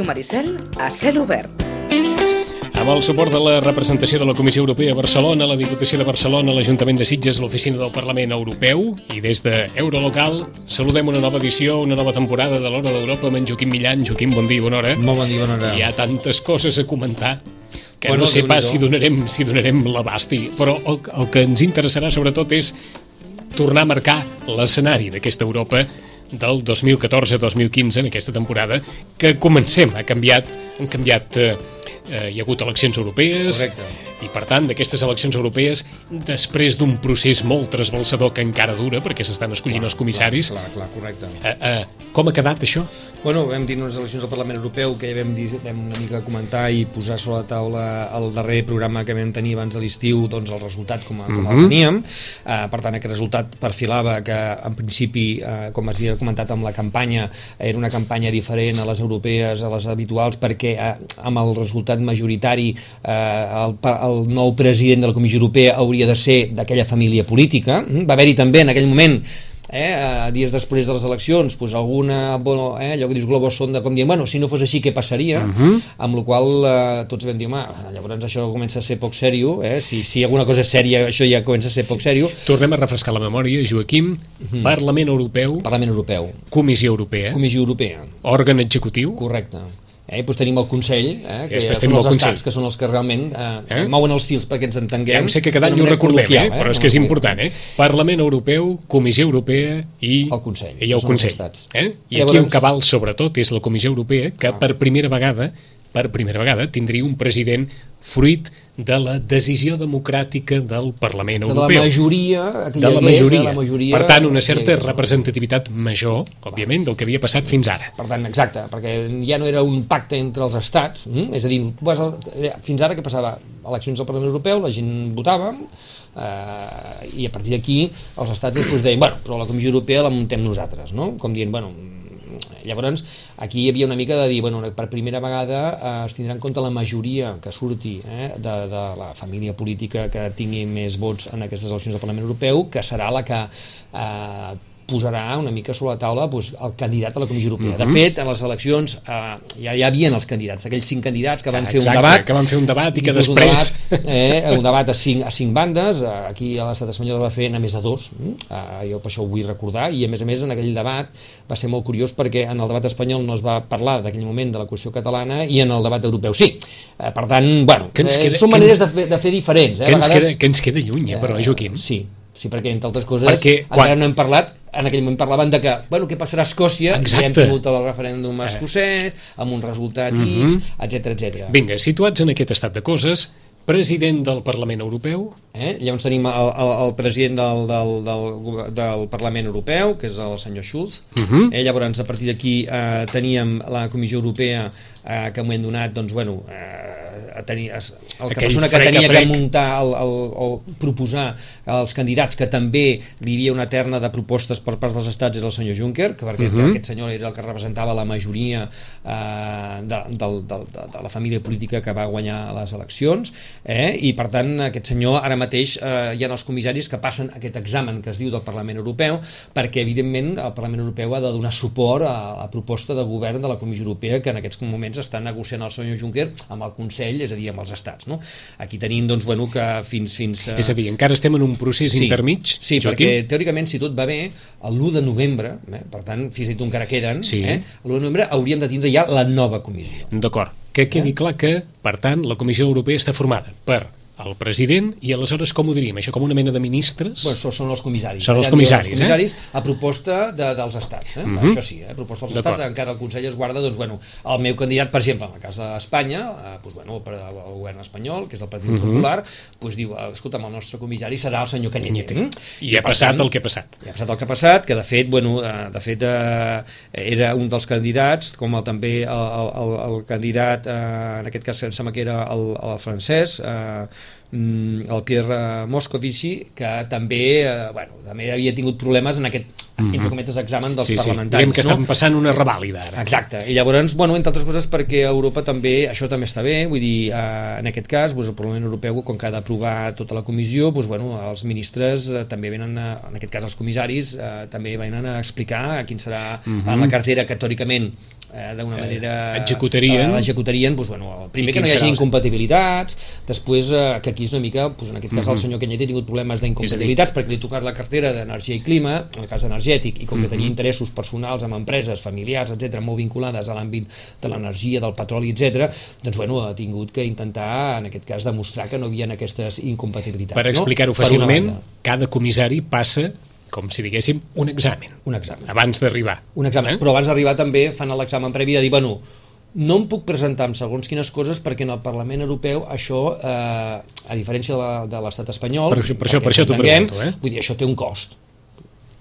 Ràdio Maricel, a cel obert. Amb el suport de la representació de la Comissió Europea a Barcelona, la Diputació de Barcelona, l'Ajuntament de Sitges, l'Oficina del Parlament Europeu i des de Eurolocal saludem una nova edició, una nova temporada de l'Hora d'Europa amb en Joaquim Millan. Joaquim, bon dia, bona hora. Molt bon dia, bona hora. Hi ha tantes coses a comentar que Bueno, no sé pas si donarem, si donarem l'abast, i- però el, el que ens interessarà sobretot és tornar a marcar l'escenari d'aquesta Europa del 2014-2015 en aquesta temporada que comencem, ha canviat, han canviat eh, eh, hi ha hagut eleccions europees Correcte. i per tant d'aquestes eleccions europees després d'un procés molt trasbalsador que encara dura perquè s'estan escollint els comissaris Clar, clar, correcte. eh, eh, com ha quedat això? Bueno, vam dir unes eleccions al Parlament Europeu que ja vam, dir, vam una mica comentar i posar sobre la taula el darrer programa que vam tenir abans de l'estiu, doncs el resultat com, a, com el teníem. Uh, per tant, aquest resultat perfilava que en principi, uh, com es havia comentat amb la campanya, era una campanya diferent a les europees, a les habituals, perquè uh, amb el resultat majoritari uh, el, el nou president de la Comissió Europea hauria de ser d'aquella família política. Mm? Va haver-hi també en aquell moment eh, dies després de les eleccions pues, alguna, bueno, eh, allò que dius globus sonda com dient, bueno, si no fos així què passaria? Uh -huh. amb la qual eh, tots vam dir home, llavors això comença a ser poc sèrio eh? si, si alguna cosa és sèria això ja comença a ser poc sèrio. Tornem a refrescar la memòria, Joaquim, Parlament Europeu, Parlament Europeu, Comissió Europea, Comissió Europea. Òrgan executiu, correcte eh? doncs tenim el Consell, eh? que ja són els Consell. estats, que són els que realment eh, Eh? eh? mouen els fils perquè ens entenguem. Ja ho sé que cada any ho recordem, eh? col·loquial, però és que és important, eh? Parlament Europeu, Comissió Europea i El Consell, I que el Consell. Eh? I aquí el cabal, sobretot, és la Comissió Europea, que per primera vegada per primera vegada tindria un president fruit de la decisió democràtica del Parlament de la Europeu. majoria que de la majoria. de la majoria Per tant, una que certa representativitat major, òbviament, del que havia passat fins ara. Per tant, exacte, perquè ja no era un pacte entre els estats, mm? és a dir, vas al, eh, fins ara què passava? Eleccions al Parlament Europeu, la gent votava, eh, i a partir d'aquí els estats després deien, bueno, però la Comissió Europea la muntem nosaltres, no? Com dient, bueno, llavors aquí hi havia una mica de dir, bueno, per primera vegada eh, es tindrà en compte la majoria que surti eh, de, de la família política que tingui més vots en aquestes eleccions al Parlament Europeu, que serà la que eh, posarà una mica sobre la taula doncs, el candidat a la Comissió Europea. De fet, a les eleccions eh, ja hi havien els candidats, aquells cinc candidats que van fer un Exacte, debat. que van fer un debat i que després- Un debat, eh, un debat a cinc, a cinc bandes, eh, aquí a l'estat espanyol es va fer a més de dos, mm? eh, jo per això ho vull recordar, i a més a més en aquell debat va ser molt curiós perquè en el debat espanyol no es va parlar d'aquell moment de la qüestió catalana i en el debat europeu sí. Eh, per tant, bueno, Que ens eh, queda- són que maneres ens- de fer, de fer diferents. Eh? Que ens, vegades- queda, que ens queda lluny, eh, però, eh, Joaquim? Sí, sí, perquè entre altres coses Perquè encara quan- no hem parlat en aquell moment parlaven de que, bueno, què passarà a Escòcia, Exacte. ja hem tingut el referèndum escocès, amb un resultat X, etc etc. Vinga, situats en aquest estat de coses, president del Parlament Europeu, Eh? Llavors tenim el, el, el president del, del, del, del Parlament Europeu, que és el senyor Schulz. Uh -huh. eh? Llavors, a partir d'aquí eh, teníem la Comissió Europea, eh, que en un moment donat, doncs, bueno, eh, tenia, el que persona que a tenia que muntar el, el, o proposar els candidats, que també hi havia una terna de propostes per part dels estats, és el senyor Juncker, que perquè uh -huh. aquest senyor era el que representava la majoria eh, de, del, del, de, de la família política que va guanyar les eleccions, eh? i per tant aquest senyor ara mateix eh, hi ha els comissaris que passen aquest examen que es diu del Parlament Europeu, perquè evidentment el Parlament Europeu ha de donar suport a la proposta de govern de la Comissió Europea que en aquests moments està negociant el senyor Juncker amb el Consell, és a dir, amb els estats. No? Aquí tenim, doncs, bueno, que fins... fins eh, és a dir, encara estem en un procés intermig, Sí, Joaquim? perquè teòricament, si tot va bé, l'1 de novembre, eh, per tant, fins i tot encara queden, Sí. eh, l'1 de novembre hauríem de tindre ja la nova comissió. D'acord. Que quedi clar que, per tant, la Comissió Europea està formada per el president i aleshores com ho diríem? Això com una mena de ministres? Bueno, són, són els comissaris. Són els comissaris, els comissaris a proposta de, dels estats. Eh? Mhm. Això sí, eh? a proposta dels estats, encara el Consell es guarda, doncs, bueno, el meu candidat, per exemple, en el cas d'Espanya, eh, doncs, bueno, per al govern espanyol, que és el Partit Mhm. Popular, doncs diu, eh, escolta'm, el nostre comissari serà el senyor Cañete. Cañete. I ha per passat tant, el que ha passat. Ja ha passat el que ha passat, que de fet, bueno, eh, de fet eh, era un dels candidats, com el, també el, el, el candidat, eh, en aquest cas em sembla que era el, el francès, eh, mm, el Pierre Moscovici, que també, eh, bueno, també havia tingut problemes en aquest, entre cometes, examen dels Mhm. sí, sí. parlamentaris. Diguem que no? estan passant una revàlida ara. Exacte, i llavors, bueno, entre altres coses perquè a Europa també, això també està bé, vull dir, eh, en aquest cas, doncs, el Parlament Europeu, com que ha d'aprovar tota la comissió, doncs, bueno, els ministres eh, també venen, a, en aquest cas els comissaris, eh, també venen a explicar quin serà -huh. en la cartera que teòricament eh, d'una manera... Executarien. Eh, executarien, doncs, bueno, primer que no hi hagi incompatibilitats, després eh, que aquí és una mica, doncs, en aquest cas el senyor Canyet ha tingut problemes d'incompatibilitats perquè li ha tocat la cartera d'energia i clima, en el cas energètic, i com que tenia interessos personals amb empreses, familiars, etc molt vinculades a l'àmbit de l'energia, del petroli, etc, doncs bueno, ha tingut que intentar, en aquest cas, demostrar que no hi havia aquestes incompatibilitats. Per no? explicar-ho una fàcilment, cada comissari passa, com si diguéssim, un examen, un examen. abans d'arribar. un examen. Eh? Però abans d'arribar també fan l'examen previ de dir, bueno, no em puc presentar amb segons quines coses perquè en el Parlament Europeu això, eh, a diferència de l'estat espanyol... Per per això- per això t'ho pregunto, eh? Vull dir, això té un cost.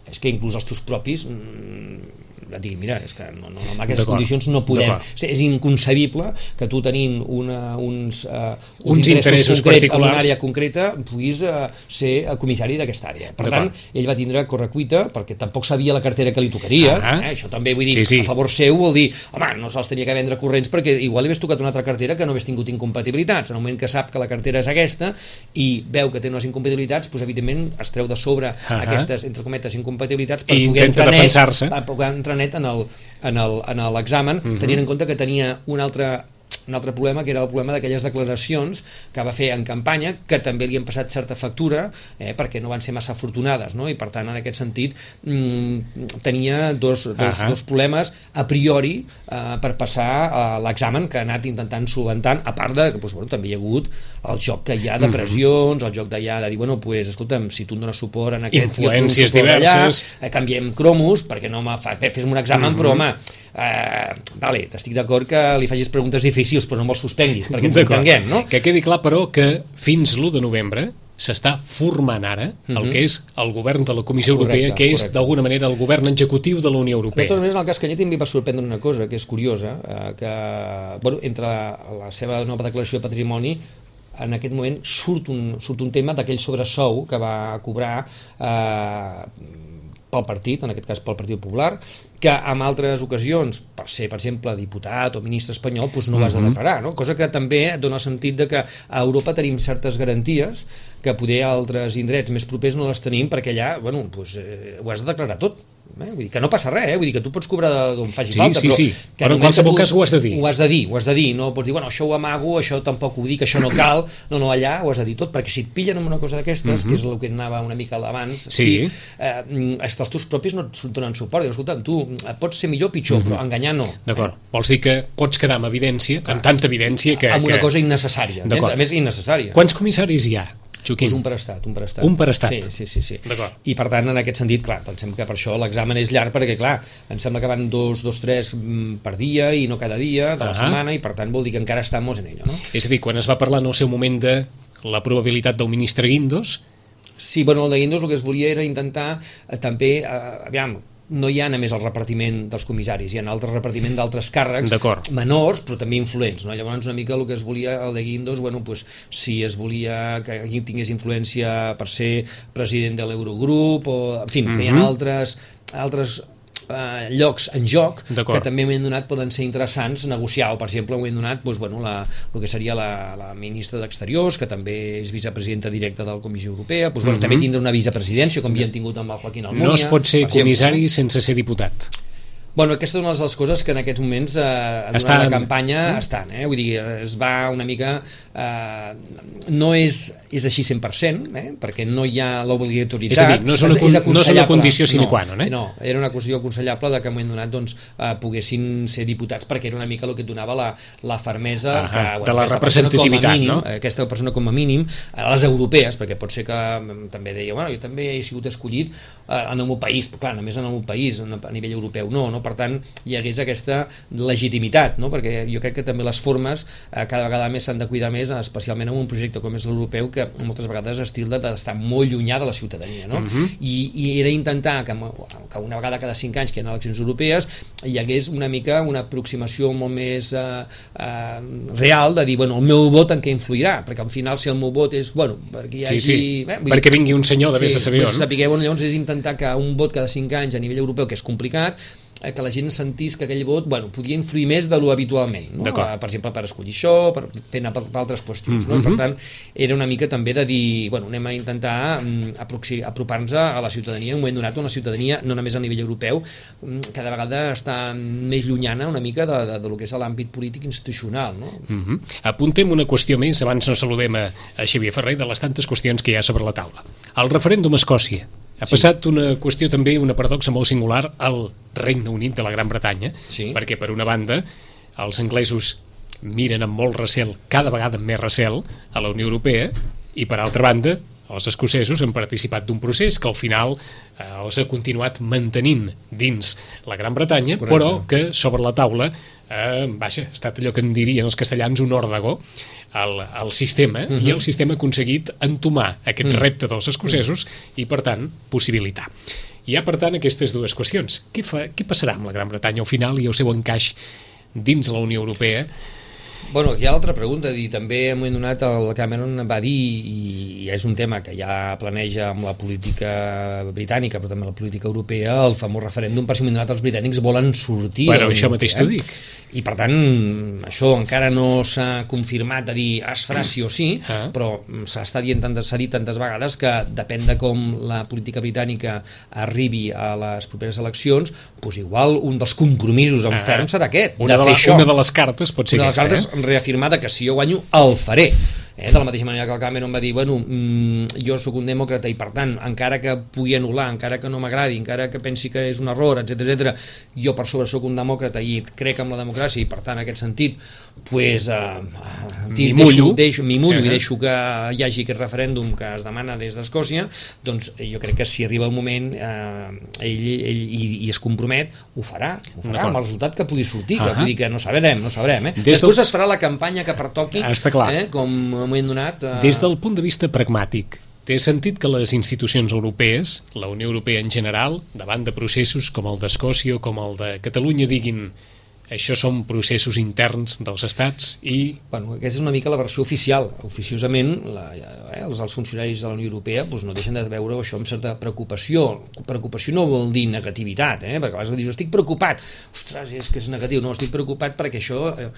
És que inclús els teus propis mm, et diguin, mira, és que no, no, amb aquestes condicions no podem. És, és inconcebible que tu tenint una, uns, uh, Uns interessos concrets en una àrea concreta puguis uh, ser comissari d'aquesta àrea. Per tant, ell va tindre correcuita perquè tampoc sabia la cartera que li tocaria. Ah. Eh? Això també vull dir, Sí, sí. a favor seu vol dir, home, no se'ls tenia que vendre corrents perquè igual li hagués tocat una altra cartera que no hagués tingut incompatibilitats. En el moment que sap que la cartera és aquesta i veu que té unes incompatibilitats, doncs, evidentment es treu de sobre Ahà. aquestes, entre cometes, incompatibilitats per I poder intenta entrar net, defensar-se. per poder entrar net en el- en el- en l'examen, Mhm. tenint en compte que tenia un altre un altre problema, que era el problema d'aquelles declaracions que va fer en campanya, que també li han passat certa factura, eh, perquè no van ser massa afortunades, no? i per tant, en aquest sentit, mm, tenia dos, dos, Ahà. dos problemes a priori eh, per passar a l'examen que ha anat intentant solventant, a part de que doncs, bueno, també hi ha hagut el joc que hi ha de Mhm. pressions, el joc d'allà de dir, bueno, pues, escolta'm, si tu em dones suport en aquest... Influències suport allà, diverses. eh, canviem cromos, perquè no me fa... Fes-me un examen, però Mhm. home, eh, vale, estic d'acord que li facis preguntes difícils, però no me'ls suspenguis, perquè ens entenguem, no? Que quedi clar, però, que fins l'1 de novembre s'està formant ara el que és el govern de la Comissió Mhm. Correcte, Europea, que és d'alguna manera el govern executiu de la Unió De Europea. totes maneres, en el cas Canyet em va sorprendre una cosa que és curiosa, eh, que bueno, entre la, la seva nova declaració de patrimoni en aquest moment surt un, surt un tema d'aquell sobresou que va cobrar eh, pel partit, en aquest cas pel Partit Popular, que en altres ocasions, per ser, per exemple, diputat o ministre espanyol, doncs no ho has de declarar, no? cosa que també dona el sentit de que a Europa tenim certes garanties que poder a altres indrets més propers no les tenim perquè allà, bueno, doncs, eh, ho has de declarar tot. Eh? Vull dir que no passa res, eh? vull dir que tu pots cobrar d'on faci Sí, falta, sí, però, sí. que Però en qualsevol tu- cas ho has de dir. Ho has de dir, ho has de dir, no pots dir, bueno, això ho amago, això tampoc ho dic, això no cal, no, no, allà ho has de dir tot, perquè si et pillen amb una cosa d'aquestes, que és el que anava una mica abans, Mhm. Sí. eh, mm, els teus propis no et donen suport, dius, escolta, tu eh, pots ser millor o pitjor, però enganyar no. Mhm. D'acord. Vols dir que pots quedar amb evidència, amb tanta evidència que... amb una que... cosa innecessària, a més innecessària. Quants comissaris hi ha, Joaquim? Pues un per estat, un per estat. Un per estat. Sí, sí, sí. sí. D'acord. I per tant, en aquest sentit, clar, pensem que per això l'examen és llarg, perquè clar, em sembla que van dos, dos, tres mm, per dia i no cada dia de la Ah. setmana, i per tant vol dir que encara estamos en ello, no? És a dir, quan es va parlar en el seu moment de la probabilitat del ministre Guindos, Sí, bueno, el de Guindos el que es volia era intentar eh, també, eh, aviam, no hi ha només el repartiment dels comissaris, hi ha altre repartiment d'altres càrrecs menors, però també influents. No? Llavors, una mica el que es volia, el de Guindos, bueno, pues, si es volia que tingués influència per ser president de l'Eurogrup, o, en fi, que hi ha altres, altres eh, llocs en joc que també m'hem donat poden ser interessants negociar, o per exemple hem donat doncs, bueno, la, el que seria la, la ministra d'Exteriors, que també és vicepresidenta directa de la Comissió Europea, doncs, bueno, també tindrà una vicepresidència, com havíem tingut amb el Joaquín Almunia. no es pot ser per exemple, comissari sense ser diputat. Bueno, aquesta és una de les coses que en aquests moments eh, durant Estan. la campanya estan, eh? vull dir, es va una mica eh, no és, és així 100%, eh? perquè no hi ha l'obligatorietat. És a dir, no és una con- no és una condició sine qua non, eh? No, era una qüestió aconsellable de que en moment donat doncs, eh, poguessin ser diputats perquè era una mica el que et donava la, la fermesa Ahà, que, de la representativitat, mínim, no? eh, aquesta persona com a mínim, a les europees, perquè pot ser que mm, també deia, bueno, jo també he sigut escollit eh, en el meu país, però clar, només en el meu país, a nivell europeu no, no? per tant hi hagués aquesta legitimitat, no? perquè jo crec que també les formes eh, cada vegada més s'han de cuidar més, especialment en un projecte com és l'europeu, que moltes vegades es tilda d'estar molt llunyà de la ciutadania, no? I, i era intentar que, que una vegada cada cinc anys que hi ha eleccions europees hi hagués una mica una aproximació molt més eh, eh, real de dir, bueno, el meu vot en què influirà, perquè al final si el meu vot és, bueno, perquè hi Sí, hagi... sí, eh, vull perquè vingui un senyor de vés a saber on. sapigueu, bueno, llavors és intentar que un vot cada 5 anys a nivell europeu, que és complicat, que la gent sentís que aquell vot bueno, podia influir més de lo habitualment. No? Eh, Per exemple, per escollir això, per fer anar per, per altres qüestions. no? I per tant, era una mica també de dir, bueno, anem a intentar mm, apropar-nos a la ciutadania en un moment donat on la ciutadania, no només a nivell europeu, mm, cada vegada està més llunyana una mica de, de, de lo que és l'àmbit polític institucional. No? Mm -hmm. Apuntem una qüestió més, abans no saludem a, a Xavier Ferrer, de les tantes qüestions que hi ha sobre la taula. El referèndum a Escòcia. Ha sí. passat una qüestió també, una paradoxa molt singular, al Regne Unit de la Gran Bretanya, Sí. perquè per una banda els anglesos miren amb molt recel, cada vegada amb més recel, a la Unió Europea, i per altra banda els escocesos han participat d'un procés que al final eh, els ha continuat mantenint dins la Gran Bretanya, Correcte. però que sobre la taula eh, vaja, ha estat allò que en dirien els castellans un òrdegó al, al sistema, uh -huh. i el sistema ha aconseguit entomar aquest uh -huh. repte dels escocesos i, per tant, possibilitar. Hi ha, per tant, aquestes dues qüestions. Què, fa, què passarà amb la Gran Bretanya al final i el seu encaix dins la Unió Europea? Bueno, hi ha l'altra pregunta, dir, també en un moment donat el Cameron va dir, i és un tema que ja planeja amb la política britànica, però també la política europea, el famós referèndum per si donat els britànics volen sortir. Bueno, això mateix t'ho dic. I per tant, això encara no s'ha confirmat de dir es farà sí o sí, Ah. però s'està dient tantes, dit tantes vegades que depèn de com la política britànica arribi a les properes eleccions, doncs igual un dels compromisos en Ah. ferm serà aquest, Una de de, fer la, això una de les cartes pot ser una de les aquesta, cartes reafirmada que si jo guanyo el faré eh? de la mateixa manera que el Cameron va dir bueno, mm, jo sóc un demòcrata i per tant encara que pugui anul·lar, encara que no m'agradi encara que pensi que és un error, etc etc, jo per sobre sóc un demòcrata i crec en la democràcia i per tant en aquest sentit pues, eh, M'hi deixo- mullo. deixo, m'hi mullo Eh. i deixo que hi hagi aquest referèndum que es demana des d'Escòcia doncs eh, jo crec que si arriba el moment eh, ell, ell i, i es compromet ho farà, ho farà amb el resultat que pugui sortir, que Ahà. vull dir que no sabrem, no sabrem eh? Des Després del- es farà la campanya que pertoqui, Està clar. eh? com un moment donat... Eh... Des del punt de vista pragmàtic, té sentit que les institucions europees, la Unió Europea en general, davant de processos com el d'Escòcia o com el de Catalunya, diguin això són processos interns dels estats i Bueno, aquesta és una mica la versió oficial. Oficiosament, la, eh, els, els funcionaris de la Unió Europea doncs, no deixen de veure això amb certa preocupació. Preocupació no vol dir negativitat, eh? perquè a vegades dius, estic preocupat. Ostres, és que és negatiu. No, estic preocupat perquè això eh,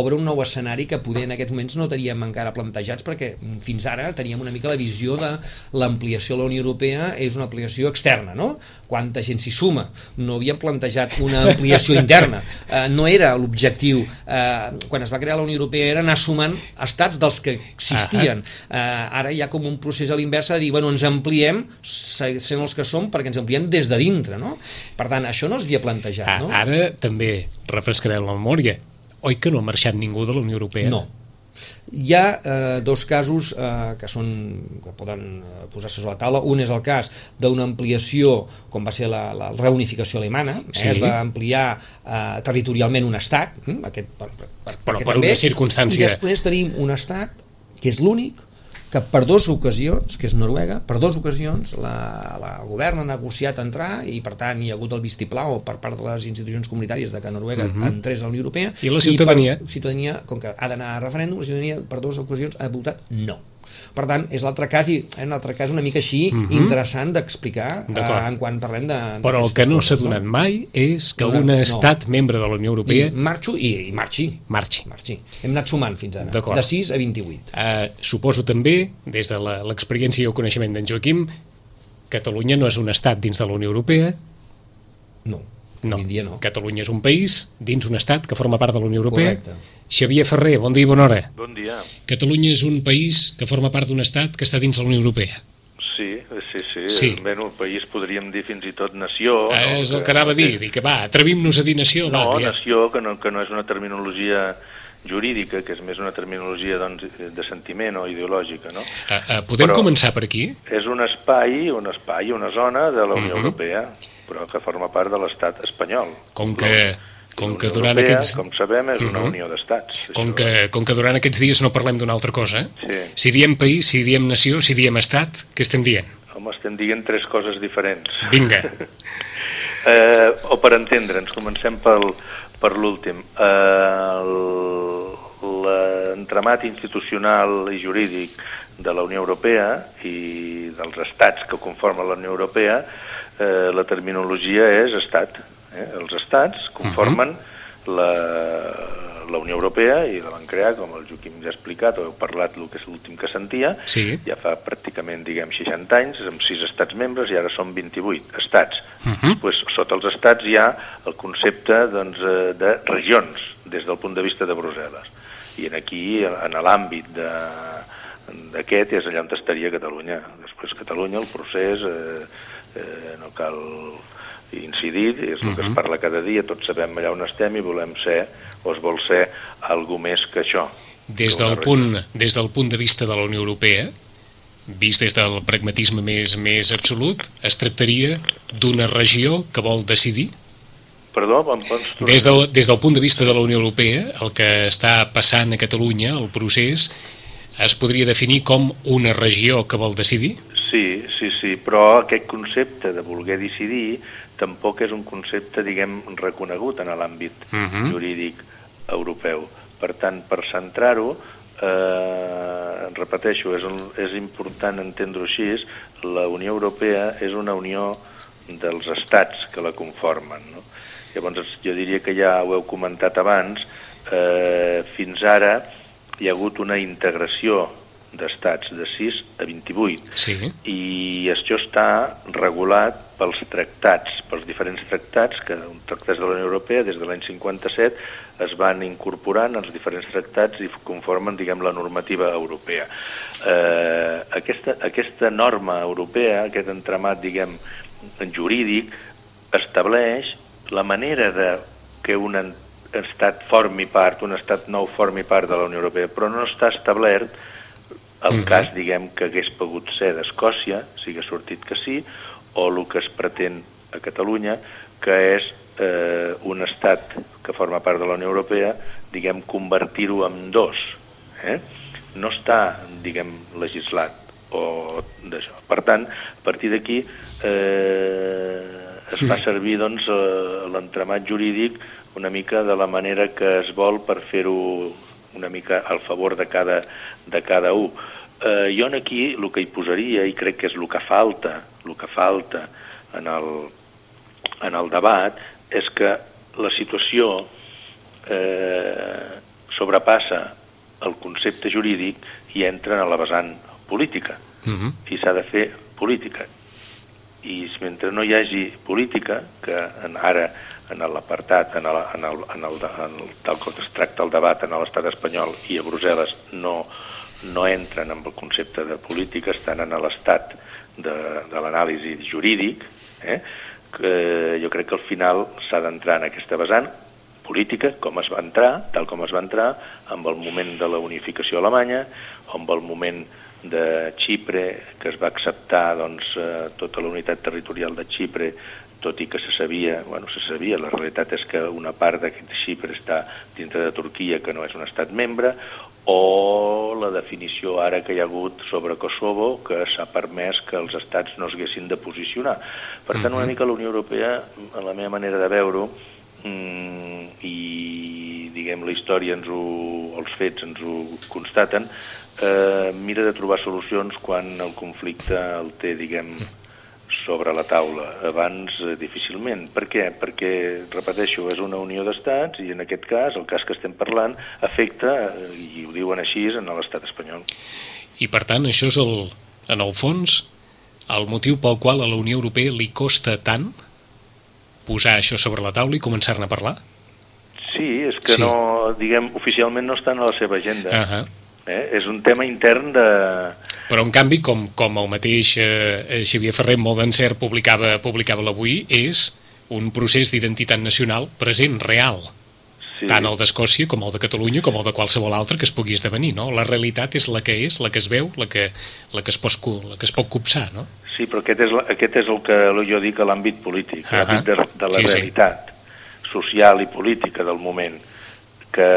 obre un nou escenari que poder en aquests moments no teníem encara plantejats perquè mm, fins ara teníem una mica la visió de l'ampliació de la Unió Europea és una ampliació externa, no? Quanta gent s'hi suma? No havíem plantejat una ampliació interna. Eh, no era l'objectiu. Eh, quan es va crear la Unió Europea era anar sumant estats dels que existien. Eh, ara hi ha com un procés a l'inversa de dir, bueno, ens ampliem se- sent els que som perquè ens ampliem des de dintre, no? Per tant, això no es havia plantejat, no? ara també refrescarem la memòria. Oi que no ha marxat ningú de la Unió Europea? No. Hi ha eh, dos casos eh, que, són, que poden eh, posar-se sobre la taula. Un és el cas d'una ampliació, com va ser la, la reunificació alemana, eh, Sí. es va ampliar eh, territorialment un estat, hm, aquest, per, per, per, Però per també, una circumstància. I després tenim un estat que és l'únic que per dues ocasions, que és Noruega, per dues ocasions la, la el govern ha negociat entrar i per tant hi ha hagut el vistiplau per part de les institucions comunitàries de que Noruega uh -huh. entrés a la Unió Europea Mhm. I la ciutadania? per, ciutadania, com que ha d'anar a referèndum, la ciutadania per dues ocasions ha votat no. Per tant, és l'altre cas, i en l'altre cas una mica així, uh -huh. interessant d'explicar eh, en quan parlem de... Però el que no s'ha donat mai és que No, un no. estat membre de la Unió Europea I marxo i, i marxi. marxi. marxi. Hem anat sumant fins ara, de 6 a 28. Eh, suposo també, des de la- l'experiència i el coneixement d'en Joaquim, Catalunya no és un estat dins de la Unió Europea, No, no. avui dia no. Catalunya és un país dins un estat que forma part de la Unió Europea. Correcte. Xavier Ferrer, bon dia i bona hora. Bon dia. Catalunya és un país que forma part d'un estat que està dins de la Unió Europea. Sí, sí, sí. Sí. Bueno, país podríem dir fins i tot nació. Eh, és el que anava a dir, dir que va, atrevim-nos a dir nació. No, va, nació, que no, que no és una terminologia jurídica, que és més una terminologia doncs, de sentiment o ideològica, no? Eh, eh, podem Però- començar per aquí? És un espai, un espai, una zona de la Unió Mhm. Europea, però que forma part de l'estat espanyol. Com que, com que durant Europea, aquests... Com sabem, és una Mhm. unió d'estats. Com que, com que durant aquests dies no parlem d'una altra cosa, eh? Sí. si diem país, si diem nació, si diem estat, què estem dient? Home, estem dient tres coses diferents. Vinga, Eh, o per entendre'ns, comencem pel, per l'últim. Eh, L'entramat institucional i jurídic de la Unió Europea i dels estats que conformen la Unió Europea, eh, la terminologia és estat. Eh? Els estats conformen uh -huh. la, la Unió Europea i la van crear, com el Joaquim ja ha explicat, o heu parlat el que és l'últim que sentia, Sí. ja fa pràcticament, diguem, 60 anys, amb 6 estats membres, i ara són 28 estats. Uh -huh. pues, sota els estats hi ha el concepte doncs, eh, de regions, des del punt de vista de Brussel·les. I en aquí, en l'àmbit de d'aquest és allà on estaria Catalunya. Després Catalunya, el procés, eh, eh, no cal incidir, és el que es parla cada dia, tots sabem allà on estem i volem ser, o es vol ser, algú més que això. Des del, punt, des del punt de vista de la Unió Europea, vist des del pragmatisme més, més absolut, es tractaria d'una regió que vol decidir? Perdó, em pots? Des del, des del punt de vista de la Unió Europea, el que està passant a Catalunya, el procés, es podria definir com una regió que vol decidir? Sí, sí, sí, però aquest concepte de voler decidir tampoc és un concepte, diguem, reconegut en l'àmbit Mhm. jurídic europeu. Per tant, per centrar-ho, eh, repeteixo, és, un, és important entendre-ho així, la Unió Europea és una unió dels estats que la conformen. No? Llavors, jo diria que ja ho heu comentat abans, eh, fins ara hi ha hagut una integració d'estats de 6 a 28 Sí. i això està regulat pels tractats, pels diferents tractats, que un tractats de la Unió Europea des de l'any 57 es van incorporant als diferents tractats i conformen, diguem, la normativa europea. Eh, aquesta, aquesta norma europea, aquest entramat, diguem, jurídic, estableix la manera de que un estat formi part, un estat nou formi part de la Unió Europea, però no està establert el Mhm. cas, diguem, que hagués pogut ser d'Escòcia, si hagués sortit que sí, o el que es pretén a Catalunya, que és eh, un estat que forma part de la Unió Europea, diguem, convertir-ho en dos. Eh? No està, diguem, legislat o d'això. Per tant, a partir d'aquí eh, es fa servir doncs, eh, l'entramat jurídic una mica de la manera que es vol per fer-ho una mica al favor de cada, de cada un. Eh, jo aquí el que hi posaria, i crec que és el que falta, el que falta en el, en el debat, és que la situació eh, sobrepassa el concepte jurídic i entra en la vessant política Uh -huh. i s'ha de fer política. I mentre no hi hagi política, que ara en l'apartat, en, en, en, el, en el, tal com es tracta el debat en l'estat espanyol i a Brussel·les no, no entren amb el concepte de política, estan en l'estat de, de l'anàlisi jurídic, eh? que jo crec que al final s'ha d'entrar en aquesta vessant política, com es va entrar, tal com es va entrar, amb el moment de la unificació alemanya, amb el moment de Xipre, que es va acceptar doncs, eh, tota la unitat territorial de Xipre, tot i que se sabia, bueno, se sabia, la realitat és que una part d'aquest Xipre està dintre de Turquia, que no és un estat membre, o la definició ara que hi ha hagut sobre Kosovo, que s'ha permès que els estats no s'haguessin de posicionar. Per tant, una mica la Unió Europea, a la meva manera de veure-ho, mm, i diguem la història ens ho, els fets ens ho constaten, eh, mira de trobar solucions quan el conflicte el té, diguem, sobre la taula. Abans, eh, difícilment. Per què? Perquè, repeteixo, és una unió d'estats i en aquest cas, el cas que estem parlant, afecta, eh, i ho diuen així, en l'estat espanyol. I per tant, això és el, en el fons el motiu pel qual a la Unió Europea li costa tant posar això sobre la taula i començar-ne a parlar? Sí, és que Sí. no, diguem, oficialment no estan a la seva agenda. Uh -huh. Eh? És un tema intern de, Però, en canvi, com, com el mateix eh, eh, Xavier Ferrer molt d'encert publicava, publicava l'avui, és un procés d'identitat nacional present, real. Sí. Tant el d'Escòcia com el de Catalunya com el de qualsevol altre que es pugui esdevenir, no? La realitat és la que és, la que es veu, la que, la que, es, pot, la que es pot copsar, no? Sí, però aquest és, aquest és el que jo dic a l'àmbit polític, l'àmbit de, de la Sí, sí. realitat social i política del moment, que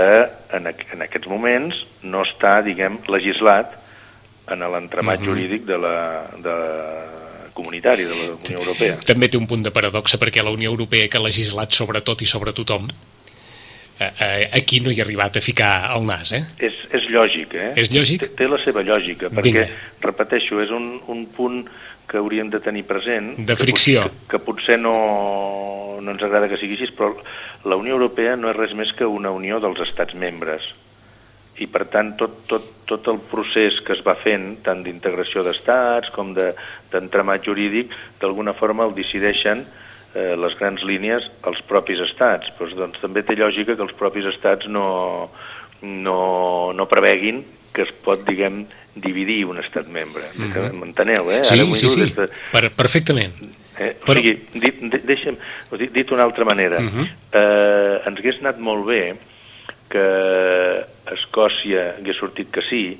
en, en aquests moments no està, diguem, legislat en l'entramat Mhm. jurídic de la, de comunitari de la Unió Europea. També té un punt de paradoxa perquè la Unió Europea que ha legislat sobre tot i sobre tothom eh, eh, aquí no hi ha arribat a ficar el nas, eh? És, és lògic, eh? És lògic? Té, té la seva lògica, perquè, Vinga. repeteixo, és un, un punt que hauríem de tenir present. De fricció. Que, que potser no, no ens agrada que sigui així, però la Unió Europea no és res més que una unió dels estats membres. I, per tant, tot, tot, tot el procés que es va fent, tant d'integració d'estats com d'entramat de, jurídic, d'alguna forma el decideixen eh, les grans línies als propis estats. Pues, doncs, també té lògica que els propis estats no, no, no preveguin que es pot, diguem, dividir un estat membre. Mm -hmm. M'enteneu, eh? Sí, Ara sí, sí, de... per, perfectament. Eh? Però... O sigui, dit, deixa'm, dit, dit d'una altra manera, uh -huh. eh, ens hagués anat molt bé que Escòcia hagués sortit que sí,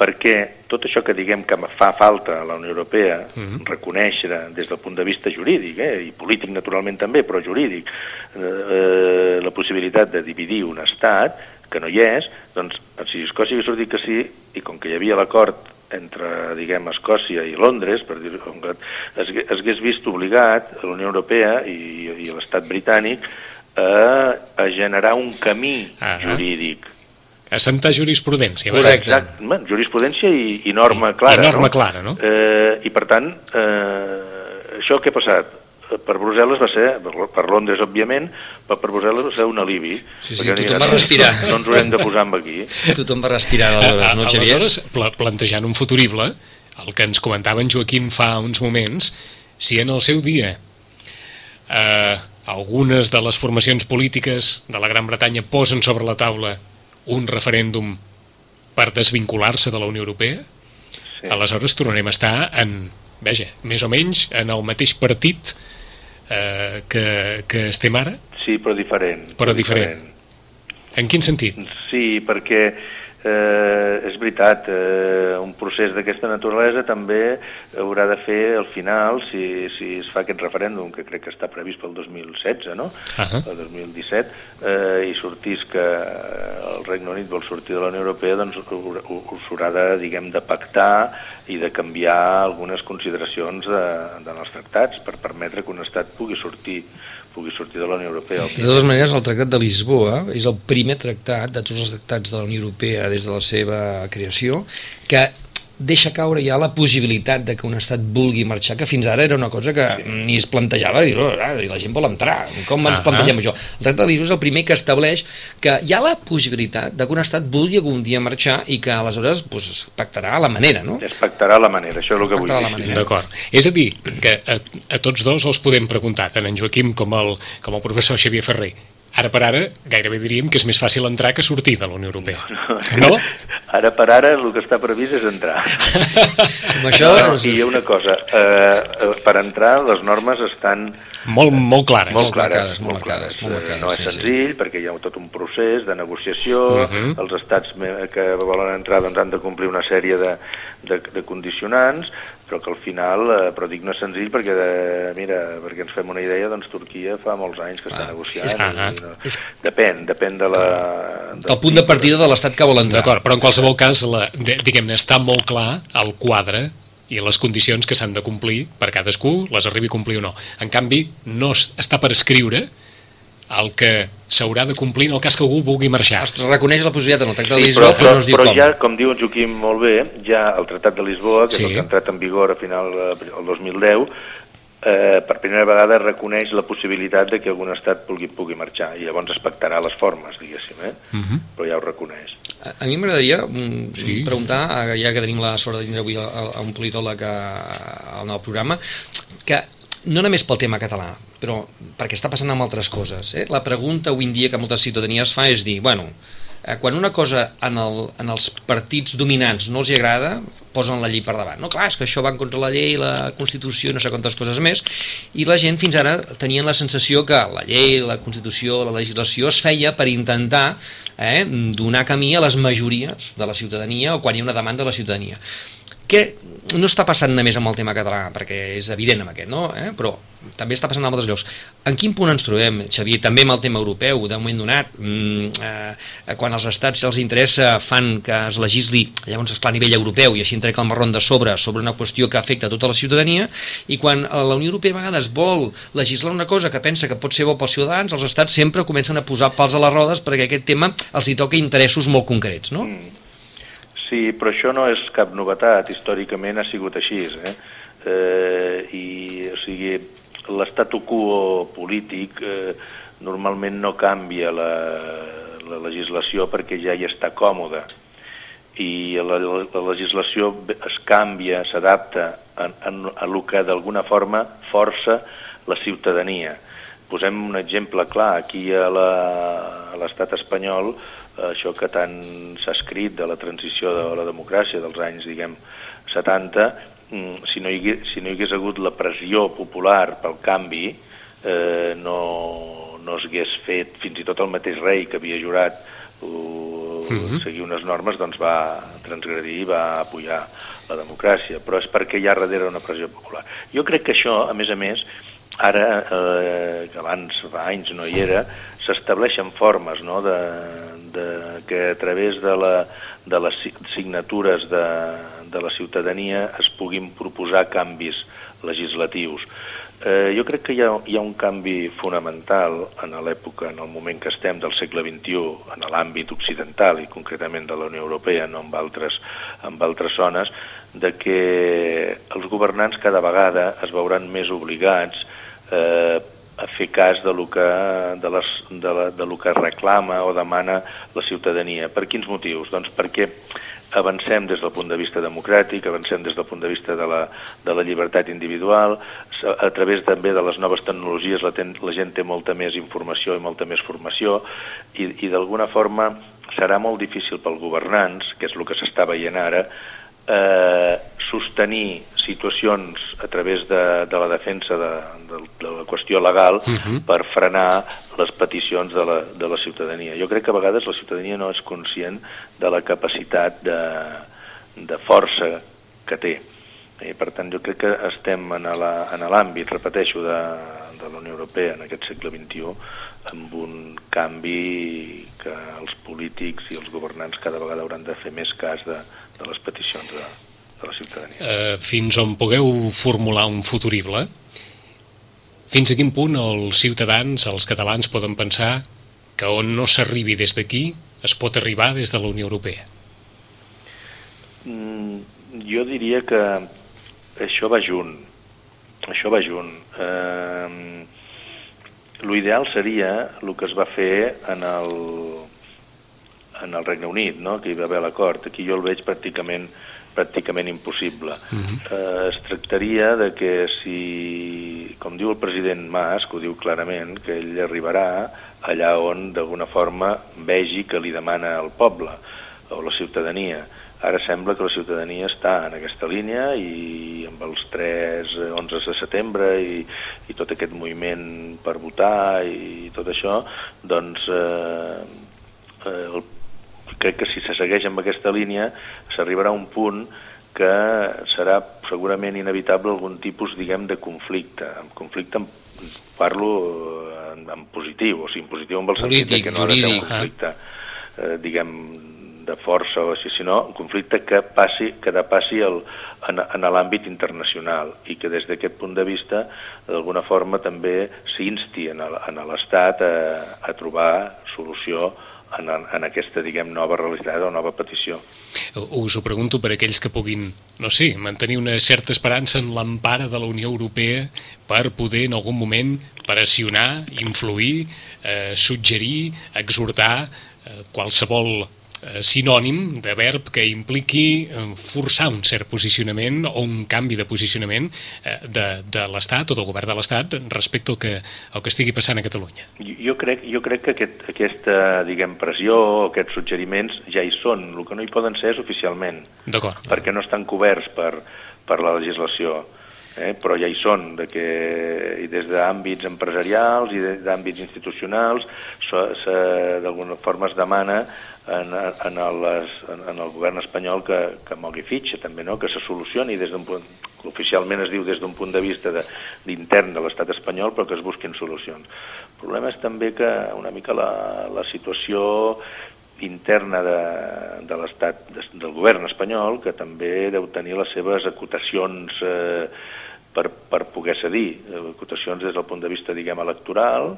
perquè tot això que diguem que fa falta a la Unió Europea, uh -huh. reconèixer des del punt de vista jurídic, eh, i polític naturalment també, però jurídic, eh, eh, la possibilitat de dividir un estat, que no hi és, doncs si Escòcia hagués sortit que sí, i com que hi havia l'acord entre, diguem, Escòcia i Londres, per dir es, es hagués vist obligat a la Unió Europea i, i l'Estat britànic a, a generar un camí uh -huh. jurídic. Assentar jurisprudència. Correcte. Exacte. Jurisprudència i, i norma clara. I norma no? clara, no? Eh, I per tant, eh, això què ha passat? Per Brussel·les va ser, per Londres òbviament, però per Brussel·les va ser un alivi. Sí, sí, tothom va respirar. No, no ens haurem de posar amb aquí. Tothom va respirar aleshores, no, Xavier? Aleshores, plantejant un futurible, el que ens comentava en Joaquim fa uns moments, si en el seu dia eh, algunes de les formacions polítiques de la Gran Bretanya posen sobre la taula un referèndum per desvincular-se de la Unió Europea, sí. aleshores tornarem a estar en, veja, més o menys en el mateix partit eh, que, que estem ara? Sí, però diferent. Però diferent. diferent. En quin sentit? Sí, perquè Eh, és veritat, eh, un procés d'aquesta naturalesa també haurà de fer al final, si, si es fa aquest referèndum, que crec que està previst pel 2016, no? Uh -huh. El 2017, eh, i sortís que el Regne Unit vol sortir de la Unió Europea, doncs s'haurà de, diguem, de pactar i de canviar algunes consideracions de, de els tractats per permetre que un estat pugui sortir pugui sortir de la Unió Europea. De totes maneres, el Tractat de Lisboa és el primer tractat de tots els tractats de la Unió Europea des de la seva creació que deixa caure ja la possibilitat de que un estat vulgui marxar, que fins ara era una cosa que ni es plantejava, i, oh, i la gent vol entrar, com ens plantegem això? El Tractat de Lisboa és el primer que estableix que hi ha la possibilitat de que un estat vulgui algun dia marxar i que aleshores pues, es pactarà la manera, no? Es pactarà la manera, això és el que vull dir. D'acord. És a dir, que a, a tots dos els podem preguntar, tant en Joaquim com el, com el professor Xavier Ferrer, Ara per ara, gairebé diríem que és més fàcil entrar que sortir de la Unió Europea. No? no? Ara per ara el que està previst és entrar. Amb això... No, I hi ha una cosa, eh, eh, per entrar les normes estan... Molt, molt clares. Molt clares, molt, clares. Molt marcades, eh, no és sí, senzill, sí. perquè hi ha tot un procés de negociació, uh -huh. els estats que volen entrar doncs, han de complir una sèrie de, de, de condicionants, però que al final, eh, però dic no és senzill perquè, de, mira, perquè ens fem una idea, doncs Turquia fa molts anys que ah, està negociant. És, i, no, és... Depèn, depèn de la... Del, punt de partida de l'estat que vol entrar. D'acord, però en qualsevol cas, la, diguem-ne, està molt clar el quadre i les condicions que s'han de complir per cadascú, les arribi a complir o no. En canvi, no està per escriure el que s'haurà de complir en el cas que algú vulgui marxar. Es reconeix la possibilitat en el Tractat de Lisboa, sí, però, però, no es diu però com. ja, com diu Joaquim molt bé, ja el Tractat de Lisboa, que sí. és el que ha entrat en vigor a final del 2010, eh, per primera vegada reconeix la possibilitat de que algun estat pugui, pugui marxar i llavors es pactarà les formes, diguéssim, eh? Uh mhm. -huh. però ja ho reconeix. A, a mi m'agradaria mm, sí. preguntar, ja que tenim la sort de tindre avui a, a un politòleg al nou programa, que no només pel tema català, però perquè està passant amb altres coses. Eh? La pregunta avui en dia que moltes ciutadanies fa és dir, bueno, eh, quan una cosa en, el, en els partits dominants no els hi agrada, posen la llei per davant. No, clar, és que això va contra la llei, la Constitució, no sé quantes coses més, i la gent fins ara tenien la sensació que la llei, la Constitució, la legislació es feia per intentar eh, donar camí a les majories de la ciutadania o quan hi ha una demanda de la ciutadania. Què no està passant només amb el tema català, perquè és evident amb aquest, no? Eh? però també està passant en altres llocs. En quin punt ens trobem, Xavier? També amb el tema europeu, de moment donat, mm, eh, quan els estats els interessa fan que es legisli, llavors esclar a nivell europeu, i així entrec el marron de sobre, sobre una qüestió que afecta tota la ciutadania, i quan la Unió Europea a vegades vol legislar una cosa que pensa que pot ser bo pels ciutadans, els estats sempre comencen a posar pals a les rodes perquè aquest tema els hi toca interessos molt concrets, no? Mm Sí, però això no és cap novetat, històricament ha sigut així. Eh? Eh, I, o sigui, l'estatu quo polític eh, normalment no canvia la, la legislació perquè ja hi està còmoda i la, la legislació es canvia, s'adapta a, a, a el que d'alguna forma força la ciutadania. Posem un exemple clar, aquí a l'estat espanyol, això que tant s'ha escrit de la transició de la democràcia dels anys, diguem, 70, mm, si no hi hagués, si no hi hagués hagut la pressió popular pel canvi, eh, no, no es hagués fet, fins i tot el mateix rei que havia jurat uh, seguir unes normes, doncs va transgredir i va apoyar la democràcia, però és perquè hi ha darrere una pressió popular. Jo crec que això, a més a més, ara, eh, que abans fa anys no hi era, s'estableixen formes no, de, de, que a través de, la, de les signatures de, de la ciutadania es puguin proposar canvis legislatius. Eh, jo crec que hi ha, hi ha un canvi fonamental en l'època, en el moment que estem del segle XXI, en l'àmbit occidental i concretament de la Unió Europea, no amb altres, amb altres zones, de que els governants cada vegada es veuran més obligats eh, a fer cas de lo que, de, les, de, la, de lo que reclama o demana la ciutadania. Per quins motius? Doncs perquè avancem des del punt de vista democràtic, avancem des del punt de vista de la, de la llibertat individual, a través també de les noves tecnologies la, ten, la gent té molta més informació i molta més formació i, i d'alguna forma serà molt difícil pels governants, que és el que s'està veient ara, eh, sostenir situacions a través de, de la defensa de, de, de la qüestió legal uh mhm. -huh. per frenar les peticions de la, de la ciutadania. Jo crec que a vegades la ciutadania no és conscient de la capacitat de, de força que té. I, per tant, jo crec que estem en l'àmbit, repeteixo, de, de la Unió Europea en aquest segle XXI amb un canvi que els polítics i els governants cada vegada hauran de fer més cas de, de les peticions de, de la ciutadania. Uh, fins on pugueu formular un futurible, fins a quin punt els ciutadans, els catalans, poden pensar que on no s'arribi des d'aquí es pot arribar des de la Unió Europea? Mm, jo diria que això va junt. Això va junt. Eh, L'ideal seria el que es va fer en el, en el Regne Unit, no? que hi va haver l'acord. Aquí jo el veig pràcticament pràcticament impossible. Uh mhm. -huh. eh, es tractaria de que si, com diu el president Mas, que ho diu clarament, que ell arribarà allà on d'alguna forma vegi que li demana el poble o la ciutadania. Ara sembla que la ciutadania està en aquesta línia i amb els 3 11 de setembre i, i tot aquest moviment per votar i tot això, doncs eh, eh el crec que si se segueix amb aquesta línia s'arribarà a un punt que serà segurament inevitable algun tipus, diguem, de conflicte. En conflicte parlo en, en positiu, o sigui, en positiu amb el Polític, sentit que no ha de ser un conflicte, eh, diguem, de força o així, sinó un conflicte que passi, que depassi el, en, en l'àmbit internacional i que des d'aquest punt de vista d'alguna forma també s'insti en l'Estat a, a trobar solució en, en aquesta, diguem, nova realitat o nova petició. Us ho pregunto per aquells que puguin, no sé, mantenir una certa esperança en l'empara de la Unió Europea per poder en algun moment pressionar, influir, eh, suggerir, exhortar eh, qualsevol sinònim de verb que impliqui eh, forçar un cert posicionament o un canvi de posicionament eh, de, de l'Estat o del govern de l'Estat respecte al que, al que estigui passant a Catalunya. Jo crec, jo crec que aquest, aquesta diguem, pressió o aquests suggeriments ja hi són. El que no hi poden ser és oficialment. Perquè no estan coberts per, per la legislació. Eh, però ja hi són, de que i des d'àmbits empresarials i d'àmbits institucionals d'alguna forma es demana en, en, les, en, en el govern espanyol que, que mogui fitxa també, no? que se solucioni des d'un punt, oficialment es diu des d'un punt de vista d'intern de, de l'estat espanyol, però que es busquin solucions. El problema és també que una mica la, la situació interna de, de l'estat, de, del govern espanyol, que també deu tenir les seves acotacions eh, per, per poder cedir, acotacions des del punt de vista, diguem, electoral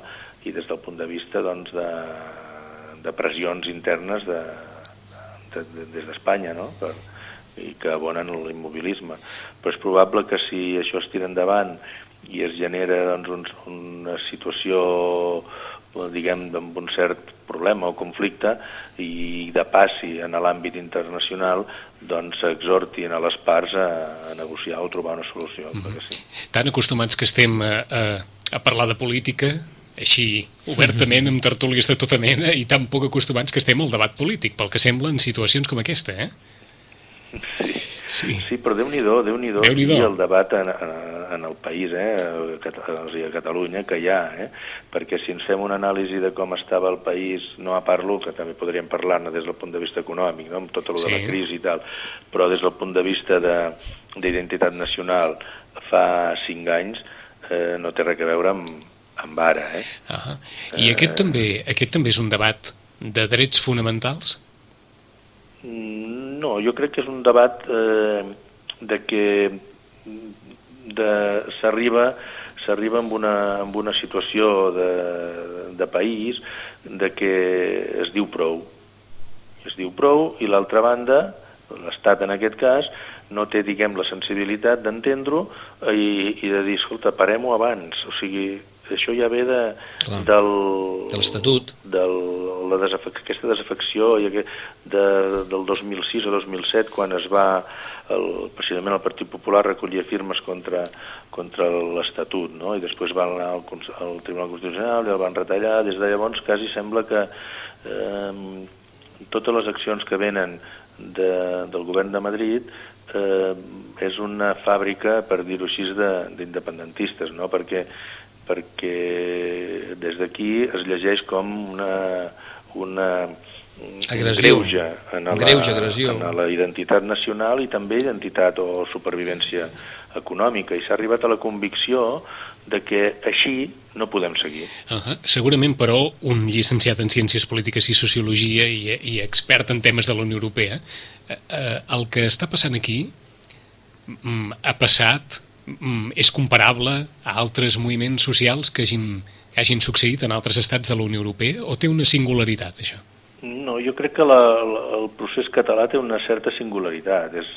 i des del punt de vista, doncs, de, de pressions internes de, de, de, des d'Espanya, no? Per, i que abonen l'immobilisme. Però és probable que si això es tira endavant i es genera doncs, un, una situació diguem, amb un cert problema o conflicte i de passi en l'àmbit internacional doncs s'exhortin a les parts a, a negociar o trobar una solució. Mm -hmm. sí. Tan acostumats que estem a, a, a parlar de política, així obertament, amb tertúlies de tota mena, i tan poc acostumats que estem al debat polític, pel que sembla en situacions com aquesta, eh? Sí, sí. sí però Déu-n'hi-do, déu nhi déu, déu i el debat en, en, en el país, eh, a Catalunya, que hi ha, eh? perquè si ens fem una anàlisi de com estava el país, no a parlo, que també podríem parlar-ne des del punt de vista econòmic, no? amb tot el sí. de la crisi i tal, però des del punt de vista d'identitat nacional fa cinc anys eh, no té res a veure amb, amb ara. Eh? -huh. I eh... aquest, també, aquest també és un debat de drets fonamentals? No, jo crec que és un debat eh, de que s'arriba s'arriba amb, una, amb una situació de, de país de que es diu prou. Es diu prou i l'altra banda, l'Estat en aquest cas, no té, diguem, la sensibilitat d'entendre-ho i, i de dir, escolta, parem-ho abans. O sigui, això ja ve de, Clar. del... De l'Estatut. De la aquesta desafecció i aquest, de, del 2006 a 2007, quan es va, el, precisament el Partit Popular recollia firmes contra, contra l'Estatut, no? i després van anar al, al Tribunal Constitucional i el van retallar. Des de llavors quasi sembla que eh, totes les accions que venen de, del govern de Madrid eh, és una fàbrica, per dir-ho així, d'independentistes, no? perquè perquè des d'aquí es llegeix com una, una agressió. greuge en la, greuge, agressió. en la identitat nacional i també identitat o supervivència econòmica i s'ha arribat a la convicció de que així no podem seguir. Uh -huh. Segurament, però, un llicenciat en Ciències Polítiques i Sociologia i, i expert en temes de la Unió Europea, eh, eh, el que està passant aquí mm, ha passat és comparable a altres moviments socials que hagin, que hagin succeït en altres estats de la Unió Europea o té una singularitat, això? No, jo crec que la, la, el procés català té una certa singularitat. És,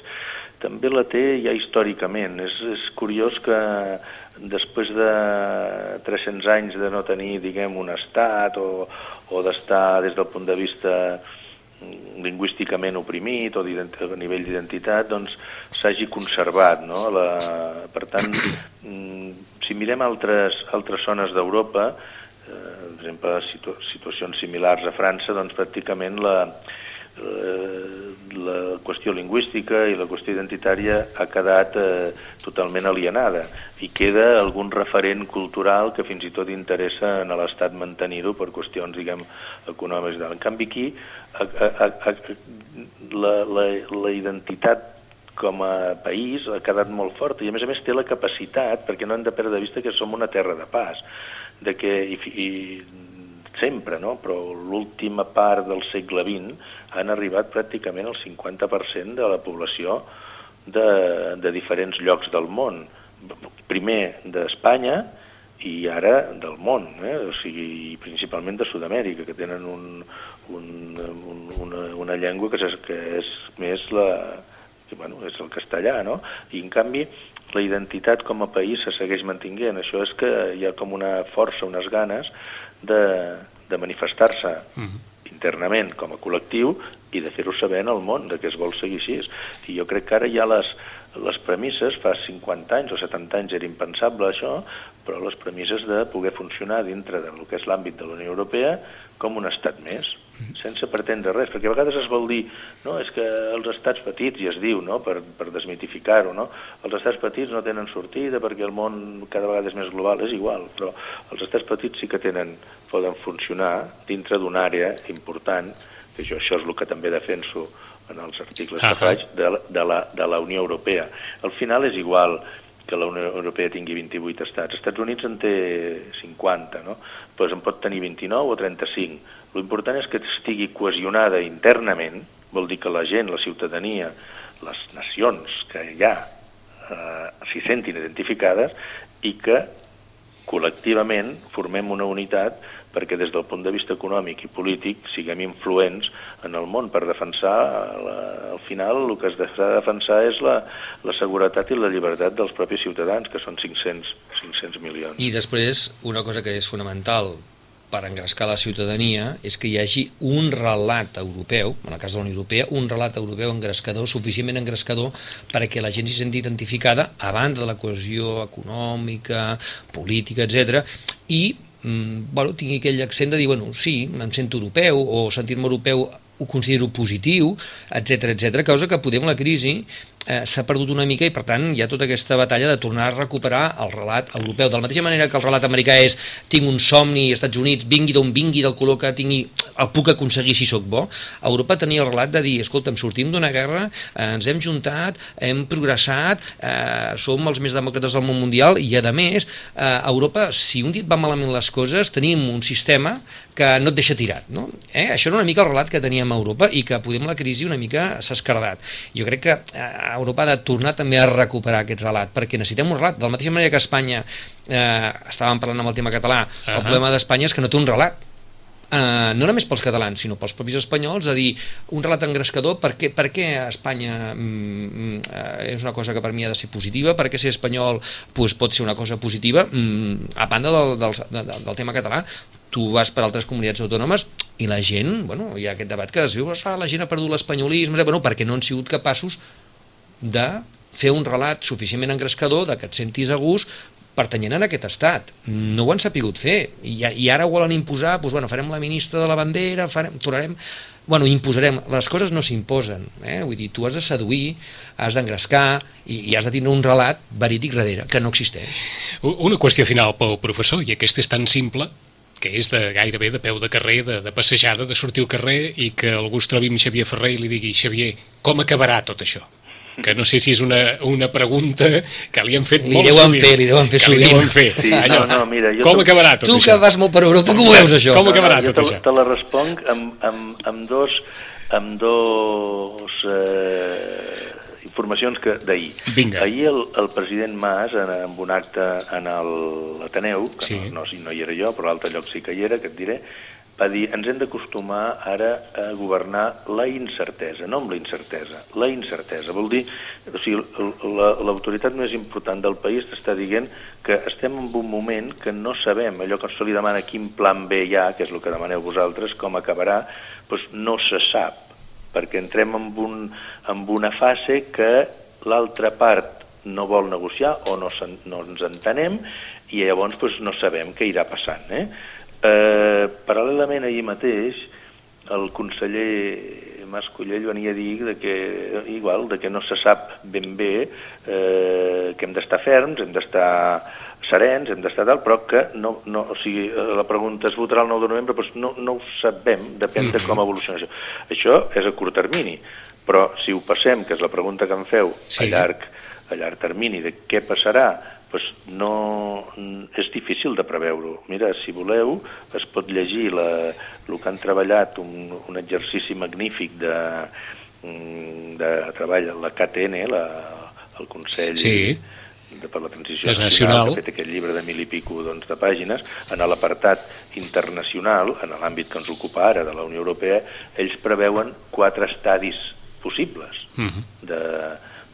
també la té ja històricament. És, és curiós que després de 300 anys de no tenir, diguem, un estat o, o d'estar des del punt de vista lingüísticament oprimit o a nivell d'identitat doncs s'hagi conservat no? La, per tant mm, si mirem altres, altres zones d'Europa eh, per exemple situ situacions similars a França doncs pràcticament la, la qüestió lingüística i la qüestió identitària ha quedat eh, totalment alienada i queda algun referent cultural que fins i tot interessa en l'Estat mantenir-ho per qüestions, diguem, econòmiques. En canvi, aquí a, a, a, la, la, la identitat com a país ha quedat molt forta i a més a més té la capacitat, perquè no hem de perdre de vista que som una terra de pas, de que i, i sempre, no? però l'última part del segle XX han arribat pràcticament el 50% de la població de, de diferents llocs del món. Primer d'Espanya i ara del món, eh? o sigui, principalment de Sud-amèrica, que tenen un, un, un, una, una llengua que és, que és més la, que, bueno, és el castellà, no? I en canvi la identitat com a país se segueix mantinguent. Això és que hi ha com una força, unes ganes de, de manifestar-se uh mhm. -huh. internament com a col·lectiu i de fer-ho saber en el món, de que es vol seguir així. I jo crec que ara ja les, les premisses, fa 50 anys o 70 anys era impensable això, però les premisses de poder funcionar dintre del que és l'àmbit de la Unió Europea com un estat més sense pretendre res, perquè a vegades es vol dir no, és que els estats petits, i es diu, no, per, per desmitificar-ho, no? els estats petits no tenen sortida perquè el món cada vegada és més global, és igual, però els estats petits sí que tenen, poden funcionar dintre d'una àrea important, que jo això és el que també defenso en els articles que faig, de, de, la, de la Unió Europea. Al final és igual que la Unió Europea tingui 28 estats. Els Estats Units en té 50, no? Pues en pot tenir 29 o 35. L'important és que estigui cohesionada internament, vol dir que la gent, la ciutadania, les nacions que hi ha eh, s'hi sentin identificades i que col·lectivament formem una unitat perquè des del punt de vista econòmic i polític siguem influents en el món per defensar, la, al final el que es ha de defensar és la, la seguretat i la llibertat dels propis ciutadans, que són 500, 500 milions. I després, una cosa que és fonamental per engrescar la ciutadania és que hi hagi un relat europeu, en el cas de la Unió Europea, un relat europeu engrescador, suficientment engrescador perquè la gent s'hi senti identificada a banda de la cohesió econòmica, política, etc i mm, bueno, tingui aquell accent de dir, bueno, sí, em sento europeu o sentir-me europeu ho considero positiu, etc etc, cosa que podem la crisi eh, s'ha perdut una mica i per tant hi ha tota aquesta batalla de tornar a recuperar el relat europeu. De la mateixa manera que el relat americà és tinc un somni, Estats Units, vingui d'on vingui, del color que tingui, el puc aconseguir si sóc bo. Europa tenia el relat de dir, escolta'm, sortim d'una guerra, eh, ens hem juntat, hem progressat, eh, som els més demòcrates del món mundial i a més, eh, Europa, si un dit va malament les coses, tenim un sistema que no et deixa tirat. No? Eh? Això era una mica el relat que teníem a Europa i que podem la crisi una mica s'ha escardat. Jo crec que eh, Europa ha de tornar també a recuperar aquest relat, perquè necessitem un relat. De la mateixa manera que Espanya, eh, estàvem parlant amb el tema català, uh -huh. el problema d'Espanya és que no té un relat. Uh, no només pels catalans, sinó pels propis espanyols, a dir, un relat engrescador, per què, per què Espanya mm, uh, és una cosa que per mi ha de ser positiva, per què ser espanyol pues, pot ser una cosa positiva, mm, a banda del, del, del, del tema català, tu vas per altres comunitats autònomes i la gent, bueno, hi ha aquest debat que es diu, ah, la gent ha perdut l'espanyolisme, bueno, perquè no han sigut capaços de fer un relat suficientment engrescador de que et sentis a gust pertanyent a aquest estat. No ho han sapigut fer. I, i ara ho volen imposar, doncs, bueno, farem la ministra de la bandera, farem, tornarem... Bueno, imposarem. Les coses no s'imposen. Eh? Vull dir, tu has de seduir, has d'engrescar i, i has de tindre un relat verídic darrere, que no existeix. Una qüestió final pel professor, i aquesta és tan simple que és de gairebé de peu de carrer, de, de passejada, de sortir al carrer i que algú es trobi amb Xavier Ferrer i li digui Xavier, com acabarà tot això? Que no sé si és una, una pregunta que li han fet li molt deuen Fer, li deuen fer sovint. Li deuen fer. Sí, Allò, no, no, mira, jo com acabarà tot tu això? Tu que vas molt per Europa, com ho veus això? Com acabarà no, tot te, això? Te la responc amb, amb, amb dos, amb dos eh, informacions que d'ahir. Ahir el, el president Mas, en, en un acte en l'Ateneu, que sí. no, no, no hi era jo, però a l'altre lloc sí que hi era, que et diré, va dir ens hem d'acostumar ara a governar la incertesa, no amb la incertesa, la incertesa. Vol dir, o sigui, l'autoritat la, més important del país està dient que estem en un moment que no sabem, allò que se li demana quin plan B hi ha, que és el que demaneu vosaltres, com acabarà, doncs no se sap, perquè entrem en, un, en una fase que l'altra part no vol negociar o no, no ens entenem i llavors doncs, no sabem què irà passant. Eh? Eh, paral·lelament ahir mateix el conseller Mas Collell venia a dir de que, igual, de que no se sap ben bé eh, que hem d'estar ferms, hem d'estar serens, hem d'estar tal, però que no, no, o sigui, la pregunta es votarà el 9 de novembre, doncs no, no ho sabem, depèn de com evoluciona això. Això és a curt termini, però si ho passem, que és la pregunta que em feu, sí. a, llarg, a llarg termini, de què passarà, pues no, és difícil de preveure-ho. Mira, si voleu, es pot llegir la, el que han treballat, un, un exercici magnífic de, mm, de treball, la KTN, la, el Consell sí. de, per la Transició Nacional, nacional, que ha fet aquest llibre de mil i pico doncs, de pàgines, en l'apartat internacional, en l'àmbit que ens ocupa ara de la Unió Europea, ells preveuen quatre estadis possibles uh mhm. -huh. de,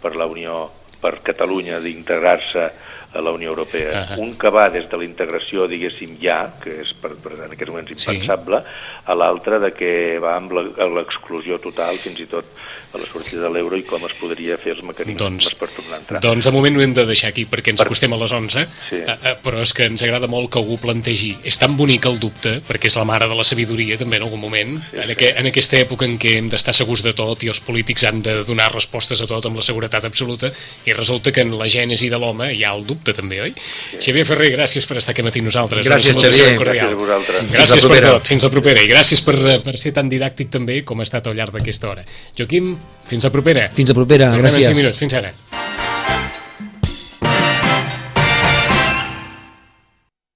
per la Unió, per Catalunya d'integrar-se a la Unió Europea. Uh -huh. Un que va des de la integració, diguéssim, ja, que és per, per en aquests moments impensable, sí. a l'altre de que va amb l'exclusió total, fins i tot a la sortida de l'euro i com es podria fer els mecanismes doncs, per tornar a entrar. Doncs de moment ho hem de deixar aquí perquè ens per... acostem a les 11, sí. eh, eh, però és que ens agrada molt que algú plantegi. És tan bonic el dubte, perquè és la mare de la sabidoria també en algun moment, sí, en, sí. Aqu en aquesta època en què hem d'estar segurs de tot i els polítics han de donar respostes a tot amb la seguretat absoluta i resulta que en la gènesi de l'home hi ha el dubte també, oi? Sí. Xavier Ferrer, gràcies per estar aquí matí nosaltres. Gràcies, Xavier. Gràcies a vosaltres. Gràcies per tot. Fins la propera. I gràcies per, per ser tan didàctic també com ha estat al llarg d'aquesta hora. Joaquim, fins a propera. Fins a propera, Tornem gràcies. en 5 minuts. Fins ara.